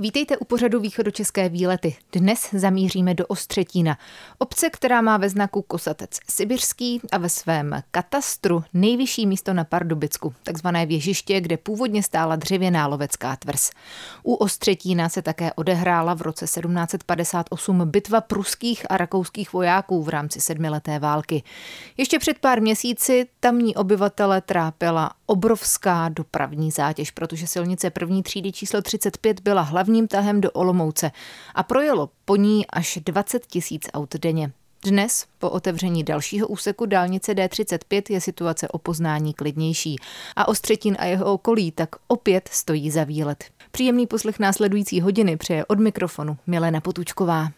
Vítejte u pořadu Východočeské výlety. Dnes zamíříme do Ostřetína, obce, která má ve znaku Kosatec Sibirský a ve svém katastru nejvyšší místo na Pardubicku, takzvané věžiště, kde původně stála dřevěná lovecká tvrz. U Ostřetína se také odehrála v roce 1758 bitva pruských a rakouských vojáků v rámci sedmileté války. Ještě před pár měsíci tamní obyvatele trápila obrovská dopravní zátěž, protože silnice první třídy číslo 35 byla hlavním tahem do Olomouce a projelo po ní až 20 tisíc aut denně. Dnes, po otevření dalšího úseku dálnice D35, je situace o poznání klidnější a Ostřetín a jeho okolí tak opět stojí za výlet. Příjemný poslech následující hodiny přeje od mikrofonu Milena Potučková.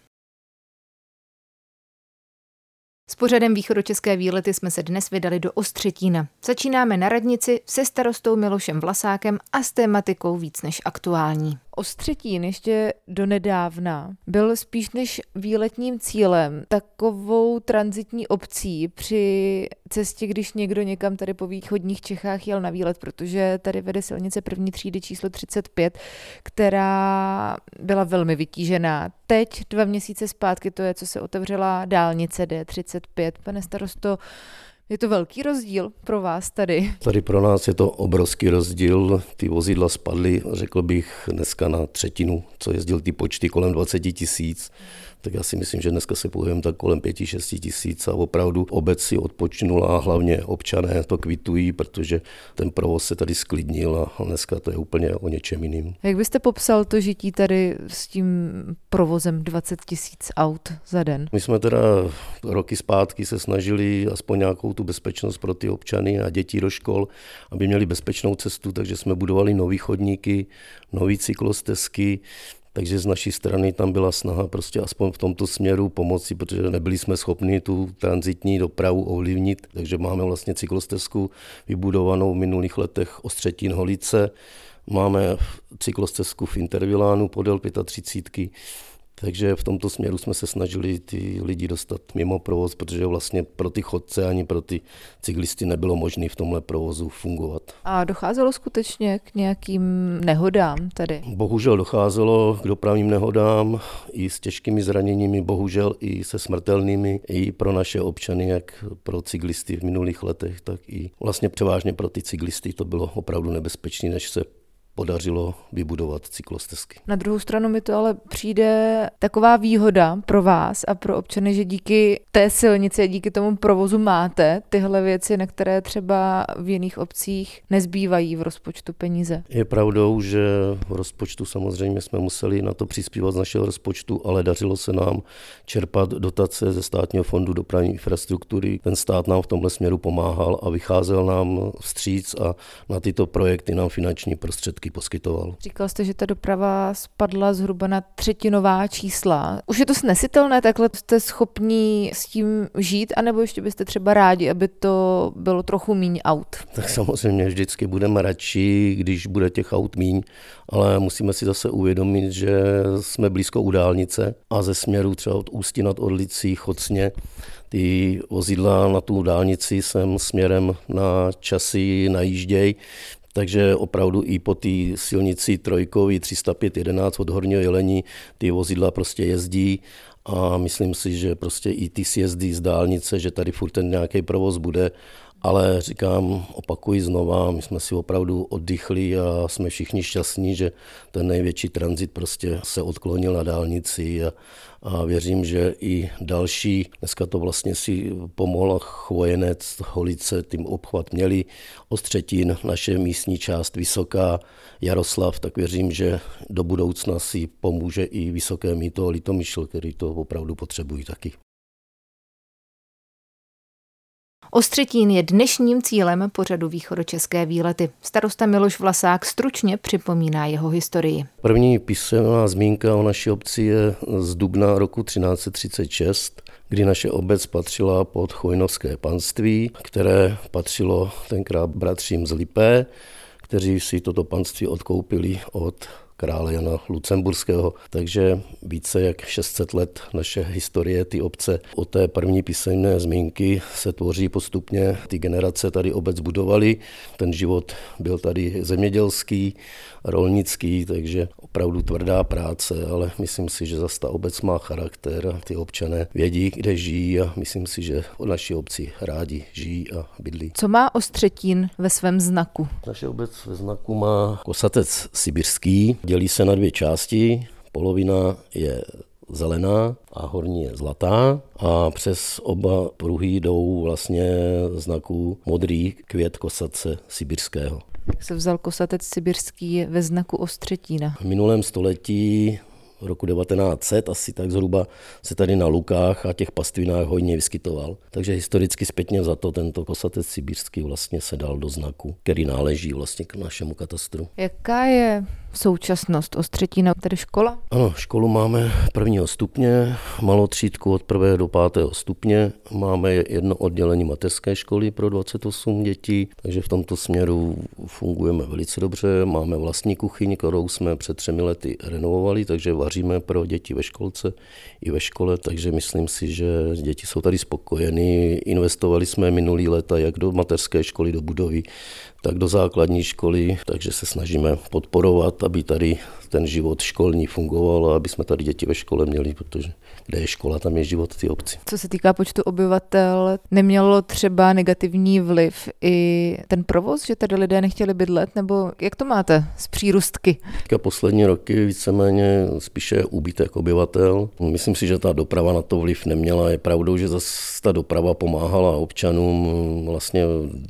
S pořadem východočeské výlety jsme se dnes vydali do Ostřetína. Začínáme na radnici se starostou Milošem Vlasákem a s tématikou víc než aktuální. Ostřetín ještě donedávna byl spíš než výletním cílem takovou transitní obcí při cestě, když někdo někam tady po východních Čechách jel na výlet, protože tady vede silnice první třídy číslo 35, která byla velmi vytížená. Teď, dva měsíce zpátky, to je, co se otevřela dálnice D35. Pane starosto, je to velký rozdíl pro vás tady? Tady pro nás je to obrovský rozdíl. Ty vozidla spadly, řekl bych, dneska na třetinu, co jezdil ty počty kolem 20 tisíc tak já si myslím, že dneska se pohybujeme tak kolem 5-6 tisíc a opravdu obec si odpočinula a hlavně občané to kvitují, protože ten provoz se tady sklidnil a dneska to je úplně o něčem jiným. Jak byste popsal to žití tady s tím provozem 20 tisíc aut za den? My jsme teda roky zpátky se snažili aspoň nějakou tu bezpečnost pro ty občany a děti do škol, aby měli bezpečnou cestu, takže jsme budovali nový chodníky, nový cyklostezky, takže z naší strany tam byla snaha prostě aspoň v tomto směru pomoci, protože nebyli jsme schopni tu transitní dopravu ovlivnit. Takže máme vlastně cyklostezku vybudovanou v minulých letech Ostřetín Holice, máme cyklostezku v Intervilánu podél 35 takže v tomto směru jsme se snažili ty lidi dostat mimo provoz, protože vlastně pro ty chodce ani pro ty cyklisty nebylo možné v tomhle provozu fungovat. A docházelo skutečně k nějakým nehodám tady? Bohužel docházelo k dopravním nehodám i s těžkými zraněními, bohužel i se smrtelnými, i pro naše občany, jak pro cyklisty v minulých letech, tak i vlastně převážně pro ty cyklisty to bylo opravdu nebezpečné, než se podařilo vybudovat cyklostezky. Na druhou stranu mi to ale přijde taková výhoda pro vás a pro občany, že díky té silnici a díky tomu provozu máte tyhle věci, na které třeba v jiných obcích nezbývají v rozpočtu peníze. Je pravdou, že v rozpočtu samozřejmě jsme museli na to přispívat z našeho rozpočtu, ale dařilo se nám čerpat dotace ze státního fondu dopravní infrastruktury. Ten stát nám v tomhle směru pomáhal a vycházel nám vstříc a na tyto projekty nám finanční prostředky poskytoval. Říkal jste, že ta doprava spadla zhruba na třetinová čísla. Už je to snesitelné, takhle jste schopní s tím žít, anebo ještě byste třeba rádi, aby to bylo trochu míň aut? Tak samozřejmě vždycky budeme radši, když bude těch aut míň, ale musíme si zase uvědomit, že jsme blízko u dálnice a ze směru třeba od Ústí nad Orlicí, Chocně, ty vozidla na tu dálnici sem směrem na časy najíždějí. Takže opravdu i po té silnici trojkový 305.11 od Horního Jelení ty vozidla prostě jezdí a myslím si, že prostě i ty sjezdy z dálnice, že tady furt ten nějaký provoz bude ale říkám, opakuji znova, my jsme si opravdu oddychli a jsme všichni šťastní, že ten největší tranzit prostě se odklonil na dálnici a, a věřím, že i další, dneska to vlastně si pomohl Chvojenec, Holice, tím obchvat měli, Ostřetín, naše místní část Vysoká, Jaroslav, tak věřím, že do budoucna si pomůže i Vysoké míto Litomyšl, který to opravdu potřebují taky. Ostřetín je dnešním cílem pořadu východočeské výlety. Starosta Miloš Vlasák stručně připomíná jeho historii. První písemná zmínka o naší obci je z dubna roku 1336, kdy naše obec patřila pod Chojnovské panství, které patřilo tenkrát bratřím z Lipé, kteří si toto panství odkoupili od krále Jana Lucemburského. Takže více jak 600 let naše historie, ty obce o té první písemné zmínky se tvoří postupně. Ty generace tady obec budovaly, ten život byl tady zemědělský, rolnický, takže opravdu tvrdá práce, ale myslím si, že zase ta obec má charakter a ty občané vědí, kde žijí a myslím si, že o naší obci rádi žijí a bydlí. Co má Ostřetín ve svém znaku? Naše obec ve znaku má kosatec sibirský, dělí se na dvě části. Polovina je zelená a horní je zlatá a přes oba pruhy jdou vlastně znaků modrý květ kosace sibirského. Jak se vzal kosatec sibirský ve znaku Ostřetína? V minulém století roku 1900 asi tak zhruba se tady na lukách a těch pastvinách hodně vyskytoval. Takže historicky zpětně za to tento kosatec sibirský vlastně se dal do znaku, který náleží vlastně k našemu katastru. Jaká je současnost Ostřetína, tedy škola? Ano, školu máme prvního stupně, malotřídku od prvého do pátého stupně. Máme jedno oddělení mateřské školy pro 28 dětí, takže v tomto směru fungujeme velice dobře. Máme vlastní kuchyň, kterou jsme před třemi lety renovovali, takže vaříme pro děti ve školce i ve škole, takže myslím si, že děti jsou tady spokojeny. Investovali jsme minulý léta jak do mateřské školy, do budovy, tak do základní školy, takže se snažíme podporovat, aby tady ten život školní fungoval a aby jsme tady děti ve škole měli, protože kde je škola, tam je život ty obci. Co se týká počtu obyvatel, nemělo třeba negativní vliv i ten provoz, že tady lidé nechtěli bydlet, nebo jak to máte s přírůstky? Teďka poslední roky víceméně spíše úbytek obyvatel. Myslím si, že ta doprava na to vliv neměla. Je pravdou, že zase ta doprava pomáhala občanům vlastně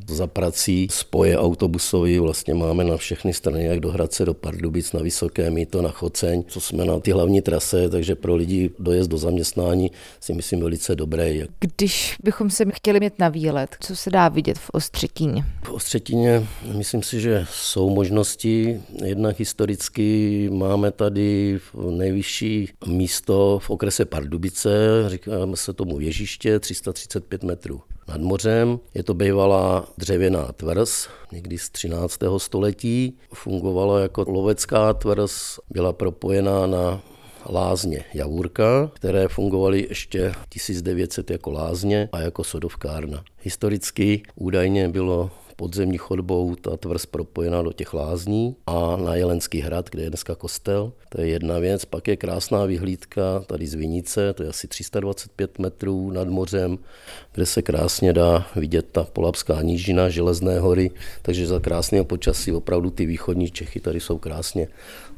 za prací. Spoje autobusový vlastně máme na všechny strany, jak do Hradce, do Pardubic, na Vysoké Mýto, na Choceň, co jsme na ty hlavní trase, takže pro lidi dojezd do zaměstnání si myslím velice dobré. Když bychom se chtěli mít na výlet, co se dá vidět v Ostřetíně? V Ostřetíně myslím si, že jsou možnosti. Jednak historicky máme tady nejvyšší místo v okrese Pardubice, říkáme se tomu věžiště, 335 metrů nad mořem. Je to bývalá dřevěná tvrz, někdy z 13. století. Fungovala jako lovecká tvrz, byla propojená na lázně Javůrka, které fungovaly ještě 1900 jako lázně a jako sodovkárna. Historicky údajně bylo podzemní chodbou ta tvrz propojená do těch lázní a na Jelenský hrad, kde je dneska kostel. To je jedna věc. Pak je krásná vyhlídka tady z Vinice, to je asi 325 metrů nad mořem, kde se krásně dá vidět ta Polapská nížina, Železné hory, takže za krásného počasí opravdu ty východní Čechy tady jsou krásně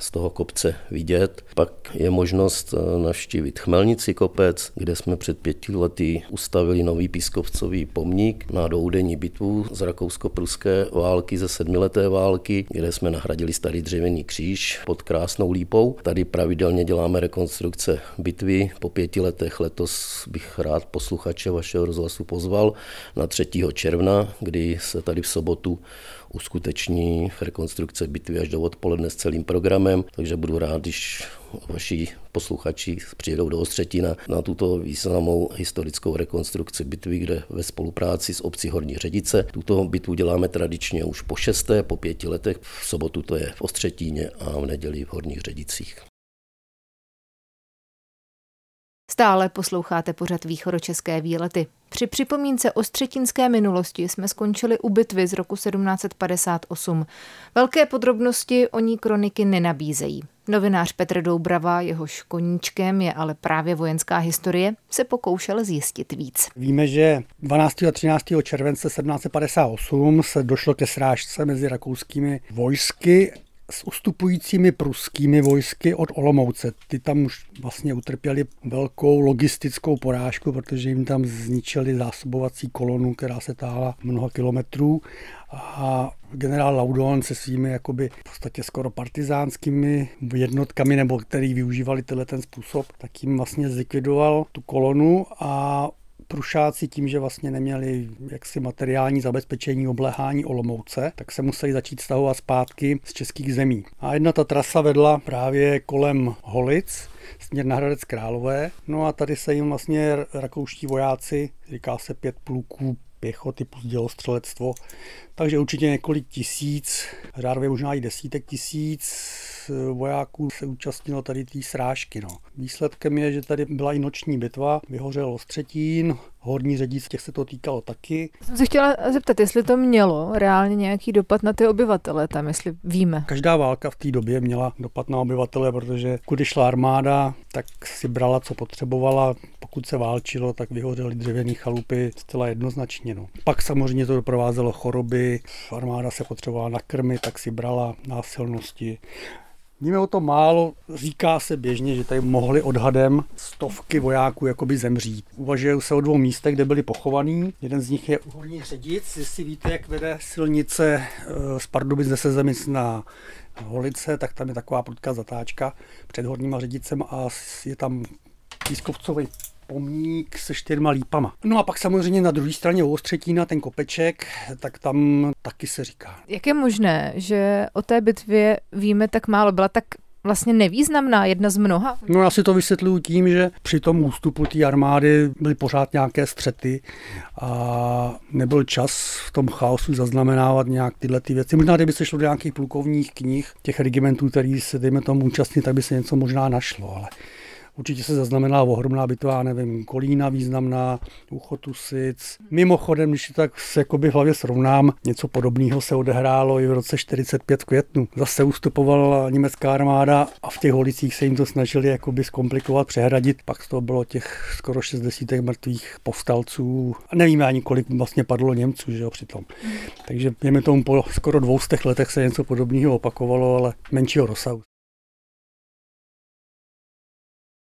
z toho kopce vidět. Pak je možnost eh, navštívit Chmelnici kopec, kde jsme před pěti lety ustavili nový pískovcový pomník na doudení bitvu z rakousko-pruské války ze sedmileté války, kde jsme nahradili starý dřevěný kříž pod krásnou lípou. Tady pravidelně děláme rekonstrukce bitvy. Po pěti letech letos bych rád posluchače vašeho rozhlasu pozval na 3. června, kdy se tady v sobotu uskuteční rekonstrukce bitvy až do odpoledne s celým programem, takže budu rád, když vaši posluchači přijedou do Ostřetina na tuto významnou historickou rekonstrukci bitvy, kde ve spolupráci s obcí Horní Ředice. Tuto bitvu děláme tradičně už po šesté, po pěti letech. V sobotu to je v Ostřetíně a v neděli v Horních Ředicích. Stále posloucháte pořad východočeské výlety. Při připomínce o střetinské minulosti jsme skončili u bitvy z roku 1758. Velké podrobnosti o ní kroniky nenabízejí. Novinář Petr Doubrava, jehož koníčkem je ale právě vojenská historie, se pokoušel zjistit víc. Víme, že 12. a 13. července 1758 se došlo ke srážce mezi rakouskými vojsky s ustupujícími pruskými vojsky od Olomouce. Ty tam už vlastně utrpěli velkou logistickou porážku, protože jim tam zničili zásobovací kolonu, která se táhla mnoha kilometrů a generál Laudon se svými jakoby v podstatě skoro partizánskými jednotkami, nebo který využívali tenhle ten způsob, tak jim vlastně zlikvidoval tu kolonu a Prušáci tím, že vlastně neměli jaksi materiální zabezpečení obléhání Olomouce, tak se museli začít stahovat zpátky z českých zemí. A jedna ta trasa vedla právě kolem Holic, směr na Hradec Králové. No a tady se jim vlastně rakouští vojáci, říká se pět pluků pěchoty plus dělostřelectvo, Takže určitě několik tisíc, řádově možná i desítek tisíc vojáků se účastnilo tady té srážky. No. Výsledkem je, že tady byla i noční bitva, vyhořel Ostřetín, horní řadíc, těch se to týkalo taky. Jsem se chtěla zeptat, jestli to mělo reálně nějaký dopad na ty obyvatele tam, jestli víme. Každá válka v té době měla dopad na obyvatele, protože když šla armáda, tak si brala, co potřebovala. Pokud se válčilo, tak vyhořely dřevěné chalupy zcela jednoznačně. No. Pak samozřejmě to doprovázelo choroby, armáda se potřebovala nakrmit, tak si brala násilnosti. Víme o tom málo, říká se běžně, že tady mohli odhadem stovky vojáků jakoby zemřít. Uvažují se o dvou místech, kde byli pochovaní. Jeden z nich je Horní Ředic, jestli víte, jak vede silnice eh, z Pardubic ze Sezemic na Holice, tak tam je taková prudká zatáčka před Horním Ředicem a je tam pískovcový pomník se čtyřma lípama. No a pak samozřejmě na druhé straně Ostřetína, ten kopeček, tak tam taky se říká. Jak je možné, že o té bitvě víme tak málo? Byla tak vlastně nevýznamná, jedna z mnoha? No já si to vysvětluju tím, že při tom ústupu té armády byly pořád nějaké střety a nebyl čas v tom chaosu zaznamenávat nějak tyhle ty věci. Možná, kdyby se šlo do nějakých plukovních knih, těch regimentů, který se, dejme tomu, účastní, tak by se něco možná našlo, ale Určitě se zaznamenala ohromná bitva, nevím, Kolína významná, Uchotusic. Mimochodem, když to tak se jakoby v hlavě srovnám, něco podobného se odehrálo i v roce 45 v květnu. Zase ustupovala německá armáda a v těch holicích se jim to snažili jakoby zkomplikovat, přehradit. Pak to bylo těch skoro 60 mrtvých povstalců. A nevíme ani, kolik vlastně padlo Němců, že jo, přitom. Takže mě tomu po skoro dvoustech letech se něco podobného opakovalo, ale menšího rozsahu.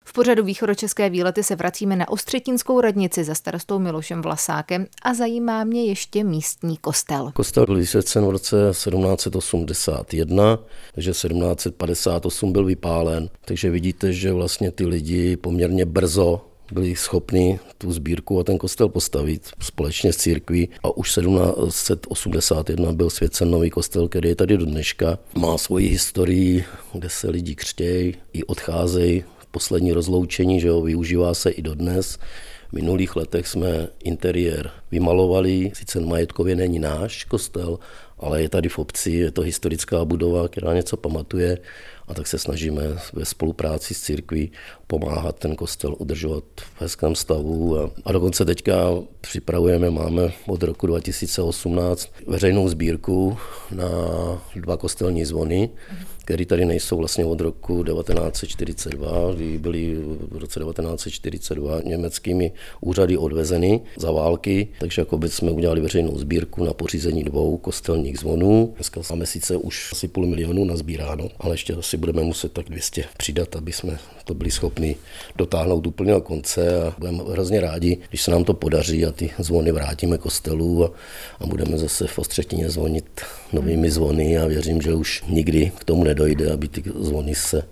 V pořadu východočeské výlety se vracíme na Ostřetinskou radnici za starostou Milošem Vlasákem a zajímá mě ještě místní kostel. Kostel byl vysvěcen v roce 1781, takže 1758 byl vypálen, takže vidíte, že vlastně ty lidi poměrně brzo byli schopni tu sbírku a ten kostel postavit společně s církví a už 1781 byl svěcen nový kostel, který je tady do dneška. Má svoji historii, kde se lidi křtějí i odcházejí poslední rozloučení, že jo, využívá se i dodnes. V minulých letech jsme interiér vymalovali, sice majetkově není náš kostel, ale je tady v obci, je to historická budova, která něco pamatuje a tak se snažíme ve spolupráci s církví pomáhat ten kostel udržovat v hezkém stavu a, a dokonce teďka připravujeme, máme od roku 2018 veřejnou sbírku na dva kostelní zvony, které tady nejsou vlastně od roku 1942, kdy byly v roce 1942 německými úřady odvezeny za války, takže jako by jsme udělali veřejnou sbírku na pořízení dvou kostelních zvonů. Dneska máme sice už asi půl milionu nazbíráno, ale ještě asi budeme muset tak 200 přidat, aby jsme to byli schopni dotáhnout úplně do konce. A budeme hrozně rádi, když se nám to podaří a ty zvony vrátíme kostelu a, a budeme zase v Ostřetině zvonit novými zvony. A věřím, že už nikdy k tomu nedojde, aby ty zvony se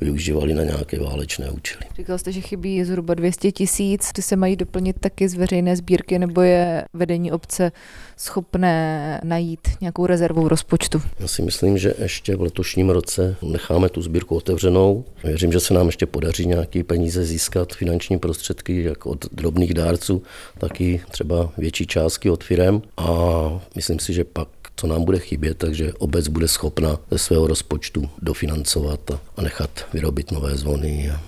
využívali na nějaké válečné účely. Říkal jste, že chybí zhruba 200 tisíc. Ty se mají doplnit taky z veřejné sbírky, nebo je vedení obce schopné najít nějakou rezervu rozpočtu? Já si myslím, že ještě v letošním roce necháme tu sbírku otevřenou. Věřím, že se nám ještě podaří nějaké peníze získat, finanční prostředky, jak od drobných dárců, tak i třeba větší částky od firem. A myslím si, že pak co nám bude chybět, takže obec bude schopna ze svého rozpočtu dofinancovat a nechat vyrobit nové zvony a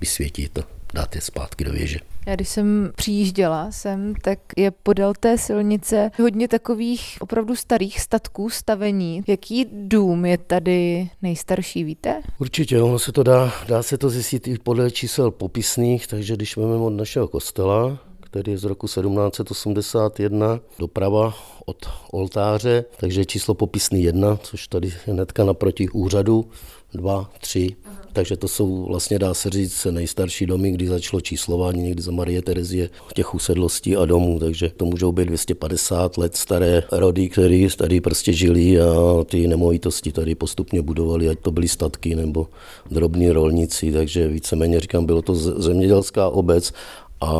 vysvětit a dát je zpátky do věže. Já když jsem přijížděla sem, tak je podél té silnice hodně takových opravdu starých statků stavení. Jaký dům je tady nejstarší, víte? Určitě, ono se to dá, dá se to zjistit i podle čísel popisných, takže když vezmeme od našeho kostela, který je z roku 1781, doprava od oltáře, takže číslo popisný 1, což tady je hnedka naproti úřadu, 2, 3, takže to jsou vlastně, dá se říct, nejstarší domy, kdy začalo číslování někdy za Marie Terezie těch usedlostí a domů, takže to můžou být 250 let staré rody, které tady prostě žili a ty nemovitosti tady postupně budovali, ať to byly statky nebo drobní rolníci, takže víceméně říkám, bylo to zemědělská obec a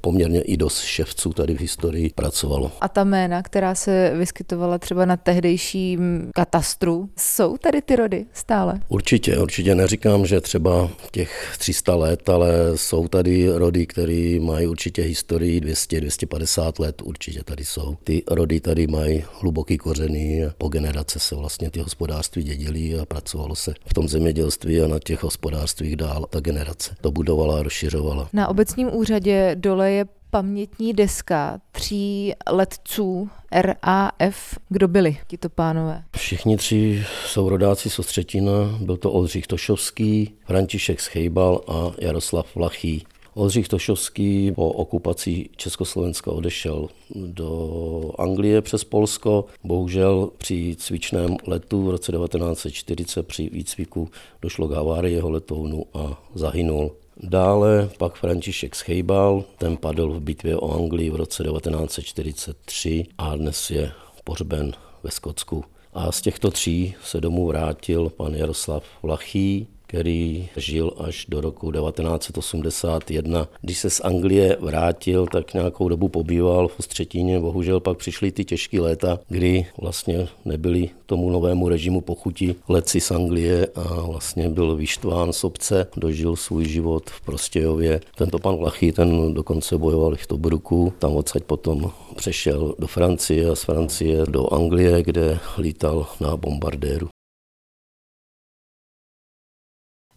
poměrně i dost ševců tady v historii pracovalo. A ta jména, která se vyskytovala třeba na tehdejším katastru, jsou tady ty rody stále? Určitě, určitě neříkám, že třeba těch 300 let, ale jsou tady rody, které mají určitě historii 200-250 let, určitě tady jsou. Ty rody tady mají hluboký kořeny, po generace se vlastně ty hospodářství dědily a pracovalo se v tom zemědělství a na těch hospodářstvích dál ta generace to budovala a rozšiřovala. Na obecním úřadě dole je pamětní deska tří letců RAF. Kdo byli tito pánové? Všichni tři jsou rodáci Sostřetina. Byl to Oldřich Tošovský, František Schejbal a Jaroslav Vlachý. Oldřich Tošovský po okupaci Československa odešel do Anglie přes Polsko. Bohužel při cvičném letu v roce 1940 při výcviku došlo k havárii jeho letounu a zahynul. Dále pak František Schejbal, ten padl v bitvě o Anglii v roce 1943 a dnes je pohřben ve Skotsku. A z těchto tří se domů vrátil pan Jaroslav Vlachý, který žil až do roku 1981. Když se z Anglie vrátil, tak nějakou dobu pobýval v Ostřetíně. Bohužel pak přišly ty těžké léta, kdy vlastně nebyli tomu novému režimu pochutí leci z Anglie a vlastně byl vyštván z obce, dožil svůj život v Prostějově. Tento pan Lachy, ten dokonce bojoval v Tobruku, tam odsaď potom přešel do Francie a z Francie do Anglie, kde lítal na bombardéru.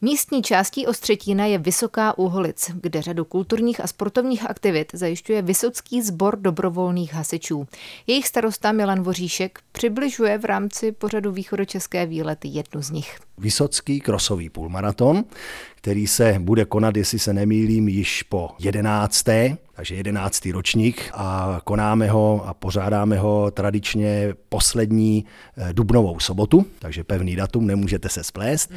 Místní částí Ostřetína je Vysoká Úholic, kde řadu kulturních a sportovních aktivit zajišťuje Vysocký sbor dobrovolných hasičů. Jejich starosta Milan Voříšek přibližuje v rámci pořadu východočeské výlety jednu z nich. Vysocký krosový půlmaraton, který se bude konat, jestli se nemýlím, již po jedenácté takže jedenáctý ročník a konáme ho a pořádáme ho tradičně poslední eh, dubnovou sobotu, takže pevný datum, nemůžete se splést.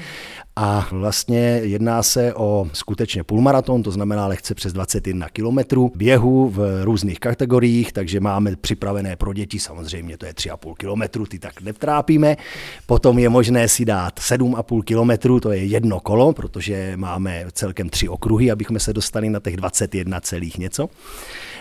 A vlastně jedná se o skutečně půlmaraton, to znamená lehce přes 21 kilometrů běhu v různých kategoriích, takže máme připravené pro děti, samozřejmě to je 3,5 kilometru, ty tak netrápíme. Potom je možné si dát 7,5 kilometru, to je jedno kolo, protože máme celkem tři okruhy, abychom se dostali na těch 21 celých něco.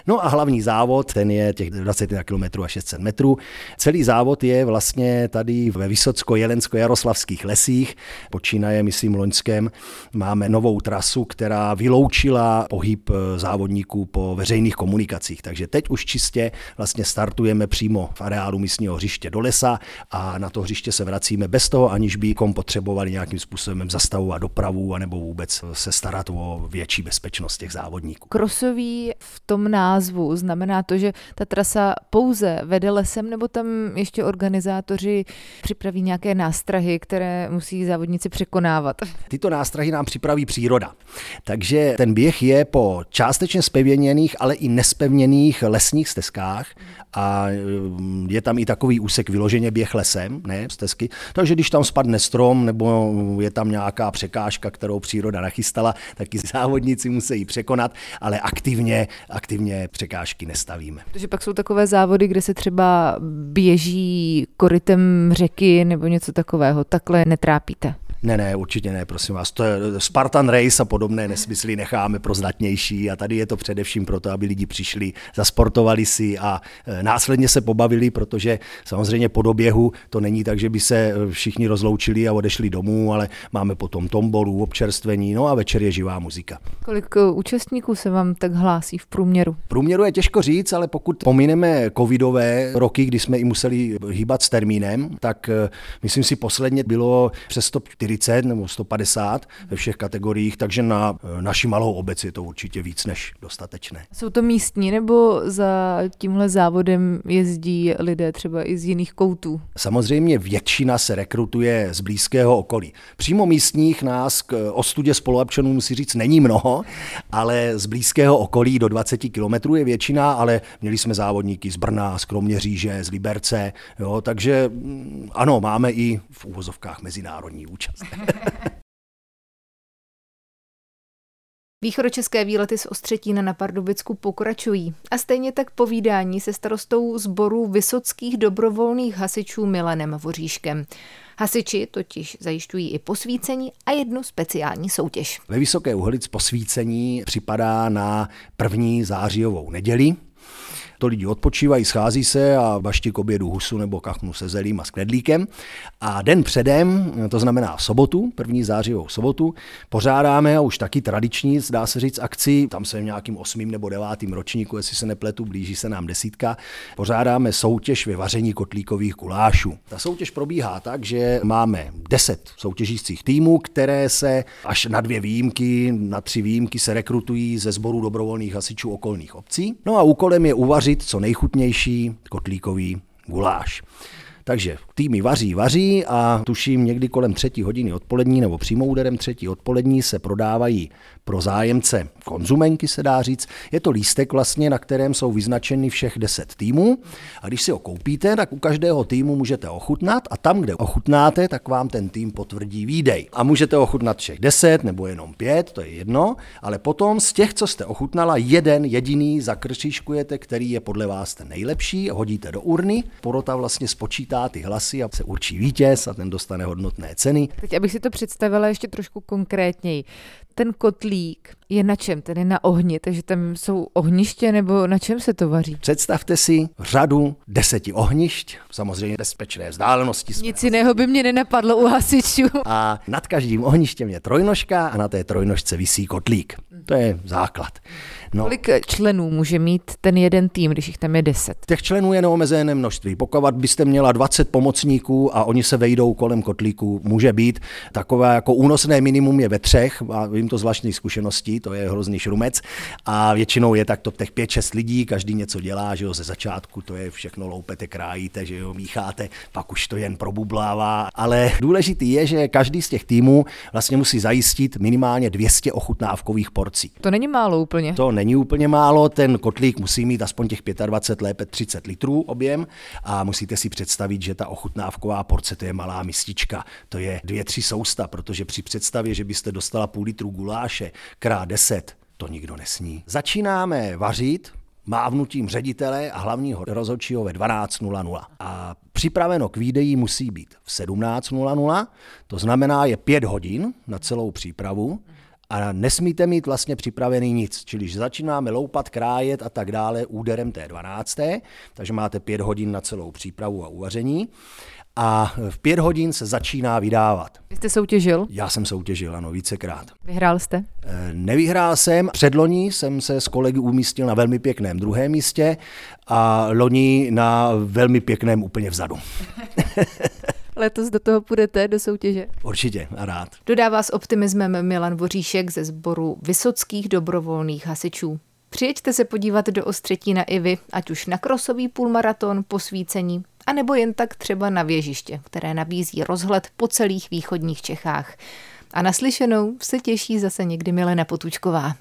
No a hlavní závod, ten je těch 21 km a 600 metrů. Celý závod je vlastně tady ve Vysocko-Jelensko-Jaroslavských lesích. Počínaje, myslím, loňském máme novou trasu, která vyloučila pohyb eh, závodníků po veřejných komunikacích. Takže teď už čistě vlastně startujeme přímo v areálu místního hřiště do lesa a na to hřiště se vracíme bez toho, aniž bychom potřebovali nějakým způsobem zastavovat dopravu anebo vůbec se starat o větší bezpečnost těch závodníků. Krosový v tom názvu znamená to, že ta trasa pouze vede lesem, nebo tam ještě organizátoři připraví nějaké nástrahy, které musí závodníci překonávat? Tyto nástrahy nám připraví příroda. Takže ten běh je po částečně spevněných, ale i nespevněných lesních stezkách a mm, je tam i takový úsek vyloženě běh lesem, ne stezky. Takže když tam spadne strom nebo je tam nějaká překážka, kterou příroda nachystala, tak i závodníci musí překonat, ale aktivně, aktivně překážky nestavíme. Takže pak jsou takové závody, kde se třeba běží korytem řeky nebo něco takového. Takhle netrápíte? Ne, ne, určitě ne, prosím vás. To je Spartan Race a podobné nesmysly necháme pro zdatnější a tady je to především proto, aby lidi přišli, zasportovali si a e, následně se pobavili, protože samozřejmě po doběhu to není tak, že by se e, všichni rozloučili a odešli domů, ale máme potom tombolu, občerstvení, no a večer je živá muzika. Kolik účastníků se vám tak hlásí v průměru? V průměru je těžko říct, ale pokud pomineme covidové roky, kdy jsme i museli hýbat s termínem, tak myslím si posledně bylo přes 140 140 nebo 150 ve všech kategoriích, takže na naši malou obec je to určitě víc než dostatečné. Jsou to místní nebo za tímhle závodem jezdí lidé třeba i z jiných koutů? Samozřejmě většina se rekrutuje z blízkého okolí. Přímo místních nás k ostudě spoluobčanů musí říct není mnoho, ale z blízkého okolí do 20 kilometrů je většina, ale měli jsme závodníky z Brna, z Kroměříže, z Liberce, jo, takže mm, ano, máme i v úvozovkách mezinárodní účast. Východočeské výlety z Ostřetína na Pardubicku pokračují a stejně tak povídání se starostou sboru vysockých dobrovolných hasičů Milanem Voříškem. Hasiči totiž zajišťují i posvícení a jednu speciální soutěž. Ve Vysoké Uhlic posvícení připadá na první zářijovou neděli, to lidi odpočívají, schází se a baští k obědu husu nebo kachnu se zelím a s knedlíkem. A den předem, to znamená sobotu, první zářivou sobotu, pořádáme a už taky tradiční, dá se říct, akci, tam se v nějakým osmým nebo devátým ročníku, jestli se nepletu, blíží se nám desítka, pořádáme soutěž ve vaření kotlíkových gulášů. Ta soutěž probíhá tak, že máme deset soutěžících týmů, které se až na dvě výjimky, na tři výjimky se rekrutují ze sboru dobrovolných hasičů okolních obcí. No a úkolem je uvařit vařit co nejchutnější kotlíkový guláš. Takže týmy vaří, vaří a tuším někdy kolem třetí hodiny odpolední nebo přímo úderem třetí odpolední se prodávají pro zájemce konzumenky, se dá říct. Je to lístek vlastně, na kterém jsou vyznačeny všech deset týmů a když si ho koupíte, tak u každého týmu můžete ochutnat a tam, kde ochutnáte, tak vám ten tým potvrdí výdej. A můžete ochutnat všech deset nebo jenom pět, to je jedno, ale potom z těch, co jste ochutnala, jeden jediný zakrčiškujete, který je podle vás ten nejlepší, hodíte do urny, porota vlastně spočítá ty hlasy a se určí vítěz a ten dostane hodnotné ceny. Teď, abych si to představila ještě trošku konkrétněji ten kotlík je na čem? Tedy na ohni, takže tam jsou ohniště nebo na čem se to vaří? Představte si řadu deseti ohnišť, samozřejmě bezpečné vzdálenosti. Nic jiného by mě nenapadlo u hasičů. A nad každým ohništěm je trojnožka a na té trojnožce visí kotlík. To je základ. No. Kolik členů může mít ten jeden tým, když jich tam je 10? Těch členů je neomezené množství. Pokud byste měla 20 pomocníků a oni se vejdou kolem kotlíku, může být takové jako únosné minimum je ve třech, a vím to zvláštní zkušeností, to je hrozný šrumec. A většinou je tak to těch 5-6 lidí, každý něco dělá, že jo, ze začátku to je všechno loupete, krájíte, že jo, mícháte, pak už to jen probublává. Ale důležitý je, že každý z těch týmů vlastně musí zajistit minimálně 200 ochutnávkových porcí. To není málo úplně. To není úplně málo, ten kotlík musí mít aspoň těch 25, lépe 30 litrů objem a musíte si představit, že ta ochutnávková porce to je malá mistička, to je dvě, tři sousta, protože při představě, že byste dostala půl litru guláše krát 10, to nikdo nesní. Začínáme vařit, mávnutím ředitele a hlavního rozhodčího ve 12.00. A připraveno k výdeji musí být v 17.00, to znamená je 5 hodin na celou přípravu a nesmíte mít vlastně připravený nic. Čili začínáme loupat, krájet a tak dále úderem té 12. Takže máte pět hodin na celou přípravu a uvaření. A v pět hodin se začíná vydávat. Vy jste soutěžil? Já jsem soutěžil, ano, vícekrát. Vyhrál jste? E, nevyhrál jsem. Předloni jsem se s kolegy umístil na velmi pěkném druhém místě a loni na velmi pěkném úplně vzadu. Letos do toho půjdete, do soutěže? Určitě a rád. Dodává s optimismem Milan Voříšek ze sboru Vysockých dobrovolných hasičů. Přijeďte se podívat do Ostřetína i vy, ať už na krosový půlmaraton, posvícení, anebo jen tak třeba na věžiště, které nabízí rozhled po celých východních Čechách. A naslyšenou se těší zase někdy Milena Potučková.